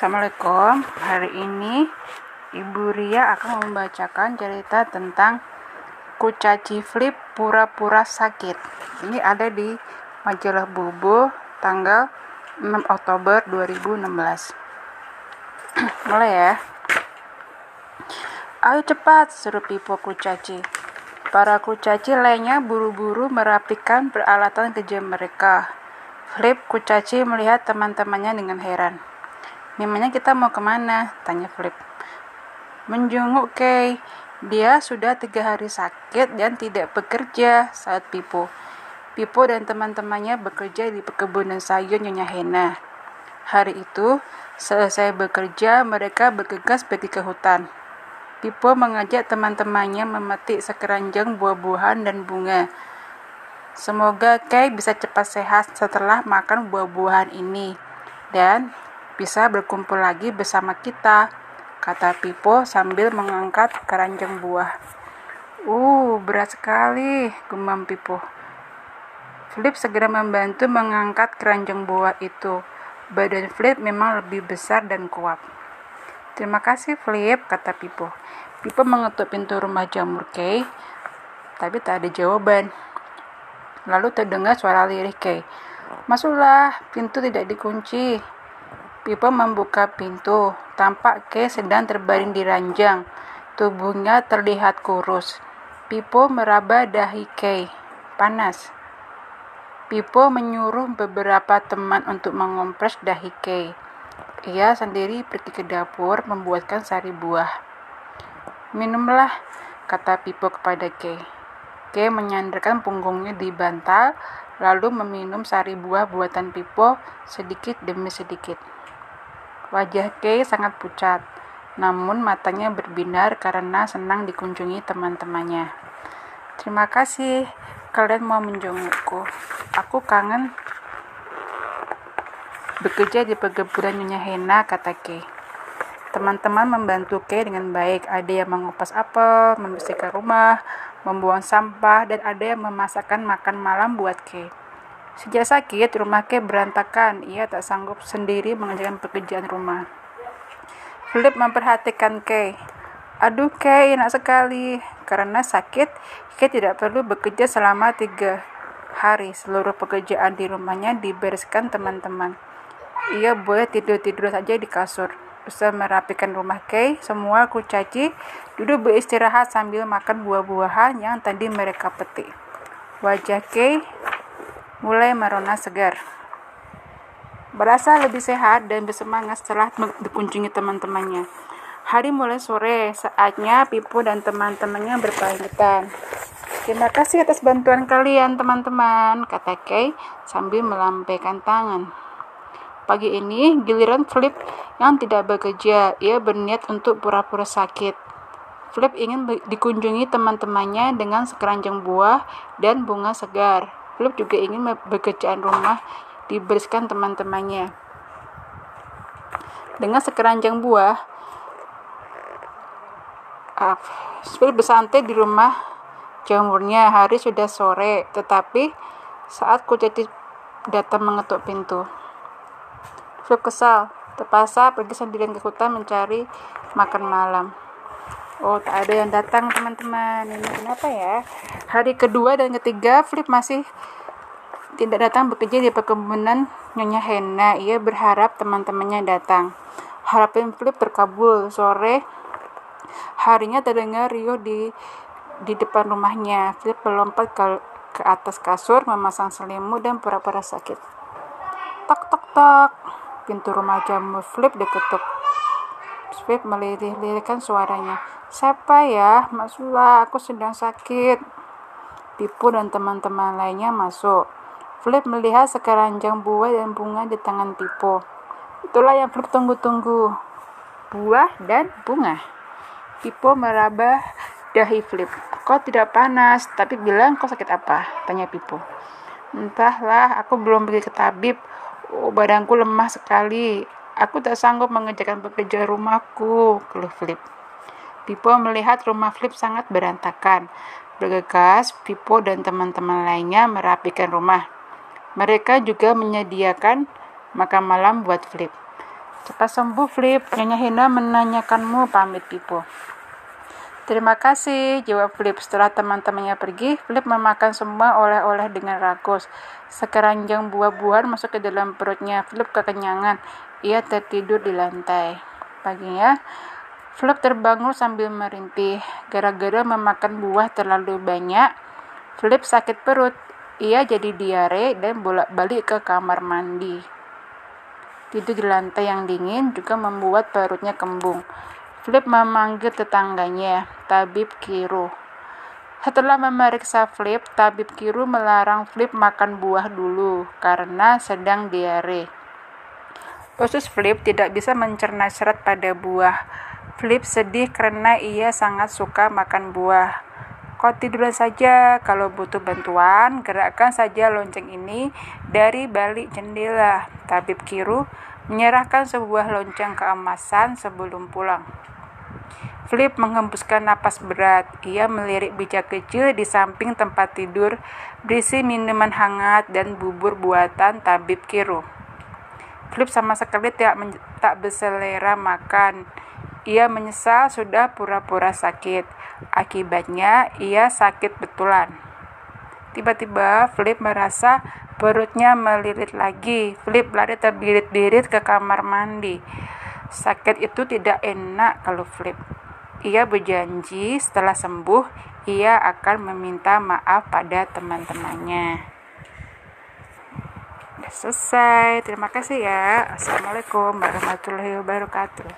Assalamualaikum. Hari ini Ibu Ria akan membacakan cerita tentang Kucaci Flip pura-pura sakit. Ini ada di majalah Bobo tanggal 6 Oktober 2016. Mulai ya. Ayo cepat, seru Pipo Kucaci. Para kucaci lainnya buru-buru merapikan peralatan kerja mereka. Flip Kucaci melihat teman-temannya dengan heran. Memangnya kita mau ke mana? Tanya Flip. Menjenguk Kay. Dia sudah tiga hari sakit dan tidak bekerja saat Pipo. Pipo dan teman-temannya bekerja di perkebunan sayur Nyonya Hena. Hari itu, selesai bekerja, mereka bergegas pergi ke hutan. Pipo mengajak teman-temannya memetik sekeranjang buah-buahan dan bunga. Semoga Kay bisa cepat sehat setelah makan buah-buahan ini. Dan bisa berkumpul lagi bersama kita, kata Pipo sambil mengangkat keranjang buah. Uh, berat sekali, gumam Pipo. Flip segera membantu mengangkat keranjang buah itu. Badan Flip memang lebih besar dan kuat. Terima kasih Flip, kata Pipo. Pipo mengetuk pintu rumah jamur Kay, tapi tak ada jawaban. Lalu terdengar suara lirih Kay. Masuklah, pintu tidak dikunci. Pipo membuka pintu. Tampak Kay sedang terbaring di ranjang. Tubuhnya terlihat kurus. Pipo meraba dahi Kay. Panas. Pipo menyuruh beberapa teman untuk mengompres dahi Kay. Ia sendiri pergi ke dapur membuatkan sari buah. Minumlah, kata Pipo kepada Kay. Kay menyandarkan punggungnya di bantal, lalu meminum sari buah buatan Pipo sedikit demi sedikit. Wajah Kay sangat pucat, namun matanya berbinar karena senang dikunjungi teman-temannya. Terima kasih, kalian mau menjengukku. Aku kangen bekerja di perkebunan Nyonya Hena, kata Kay. Teman-teman membantu Kay dengan baik. Ada yang mengupas apel, membersihkan rumah, membuang sampah, dan ada yang memasakkan makan malam buat Kay. Sejak sakit, rumah Kay berantakan. Ia tak sanggup sendiri mengerjakan pekerjaan rumah. Philip memperhatikan Kay. Aduh Kay, enak sekali. Karena sakit, Kay tidak perlu bekerja selama tiga hari. Seluruh pekerjaan di rumahnya dibereskan teman-teman. Ia boleh tidur-tidur saja di kasur. Usai merapikan rumah Kay, semua kucaci duduk beristirahat sambil makan buah-buahan yang tadi mereka petik. Wajah Kay mulai merona segar. Berasa lebih sehat dan bersemangat setelah dikunjungi teman-temannya. Hari mulai sore, saatnya Pipo dan teman-temannya berpamitan. Terima kasih atas bantuan kalian, teman-teman, kata Kay sambil melambaikan tangan. Pagi ini, giliran Flip yang tidak bekerja. Ia berniat untuk pura-pura sakit. Flip ingin dikunjungi teman-temannya dengan sekeranjang buah dan bunga segar. Philip juga ingin bekerjaan rumah dibersihkan teman-temannya. Dengan sekeranjang buah, uh, Philip bersantai di rumah jamurnya. Hari sudah sore, tetapi saat Kuceti datang mengetuk pintu. Philip kesal, terpaksa pergi sendirian ke hutan mencari makan malam. Oh, tak ada yang datang, teman-teman. Ini kenapa ya? Hari kedua dan ketiga, Flip masih tidak datang bekerja di perkebunan Nyonya Hena. Ia berharap teman-temannya datang. Harapan Flip terkabul. Sore harinya terdengar Rio di di depan rumahnya. Flip melompat ke, ke atas kasur, memasang selimut dan pura-pura sakit. Tok tok tok. Pintu rumah jamu Flip diketuk. Flip melirih-lirihkan suaranya. Siapa ya? Masuklah, aku sedang sakit. Pipu dan teman-teman lainnya masuk. Flip melihat sekeranjang buah dan bunga di tangan Pipo. Itulah yang Flip tunggu-tunggu. Buah dan bunga. Pipo meraba dahi Flip. Kau tidak panas, tapi bilang kau sakit apa? Tanya Pipo. Entahlah, aku belum pergi ke tabib. Oh, badanku lemah sekali. Aku tak sanggup mengerjakan pekerjaan rumahku, keluh Flip. Pipo melihat rumah Flip sangat berantakan. Bergegas, Pipo dan teman-teman lainnya merapikan rumah. Mereka juga menyediakan makan malam buat Flip. Cepat sembuh, Flip. Nyonya Hina menanyakanmu, pamit Pipo. Terima kasih, jawab Flip. Setelah teman-temannya pergi, Flip memakan semua oleh-oleh dengan rakus. Sekeranjang buah-buahan masuk ke dalam perutnya. Flip kekenyangan. Ia tertidur di lantai. Paginya, Flip terbangun sambil merintih. Gara-gara memakan buah terlalu banyak, Flip sakit perut. Ia jadi diare dan bolak-balik ke kamar mandi. Tidur di lantai yang dingin juga membuat perutnya kembung. Flip memanggil tetangganya, Tabib Kiru. Setelah memeriksa Flip, Tabib Kiru melarang Flip makan buah dulu karena sedang diare. Usus Flip tidak bisa mencerna serat pada buah. Flip sedih karena ia sangat suka makan buah. Kau tiduran saja, kalau butuh bantuan, gerakkan saja lonceng ini dari balik jendela. Tabib Kiru menyerahkan sebuah lonceng keemasan sebelum pulang. Flip menghembuskan napas berat. Ia melirik bijak kecil di samping tempat tidur, berisi minuman hangat dan bubur buatan Tabib Kiru. Flip sama sekali tidak tak berselera makan. Ia menyesal sudah pura-pura sakit. Akibatnya, ia sakit betulan. Tiba-tiba, Flip merasa perutnya melilit lagi. Flip lari terbirit-birit ke kamar mandi. Sakit itu tidak enak kalau Flip. Ia berjanji setelah sembuh, ia akan meminta maaf pada teman-temannya. Selesai. Terima kasih ya. Assalamualaikum warahmatullahi wabarakatuh.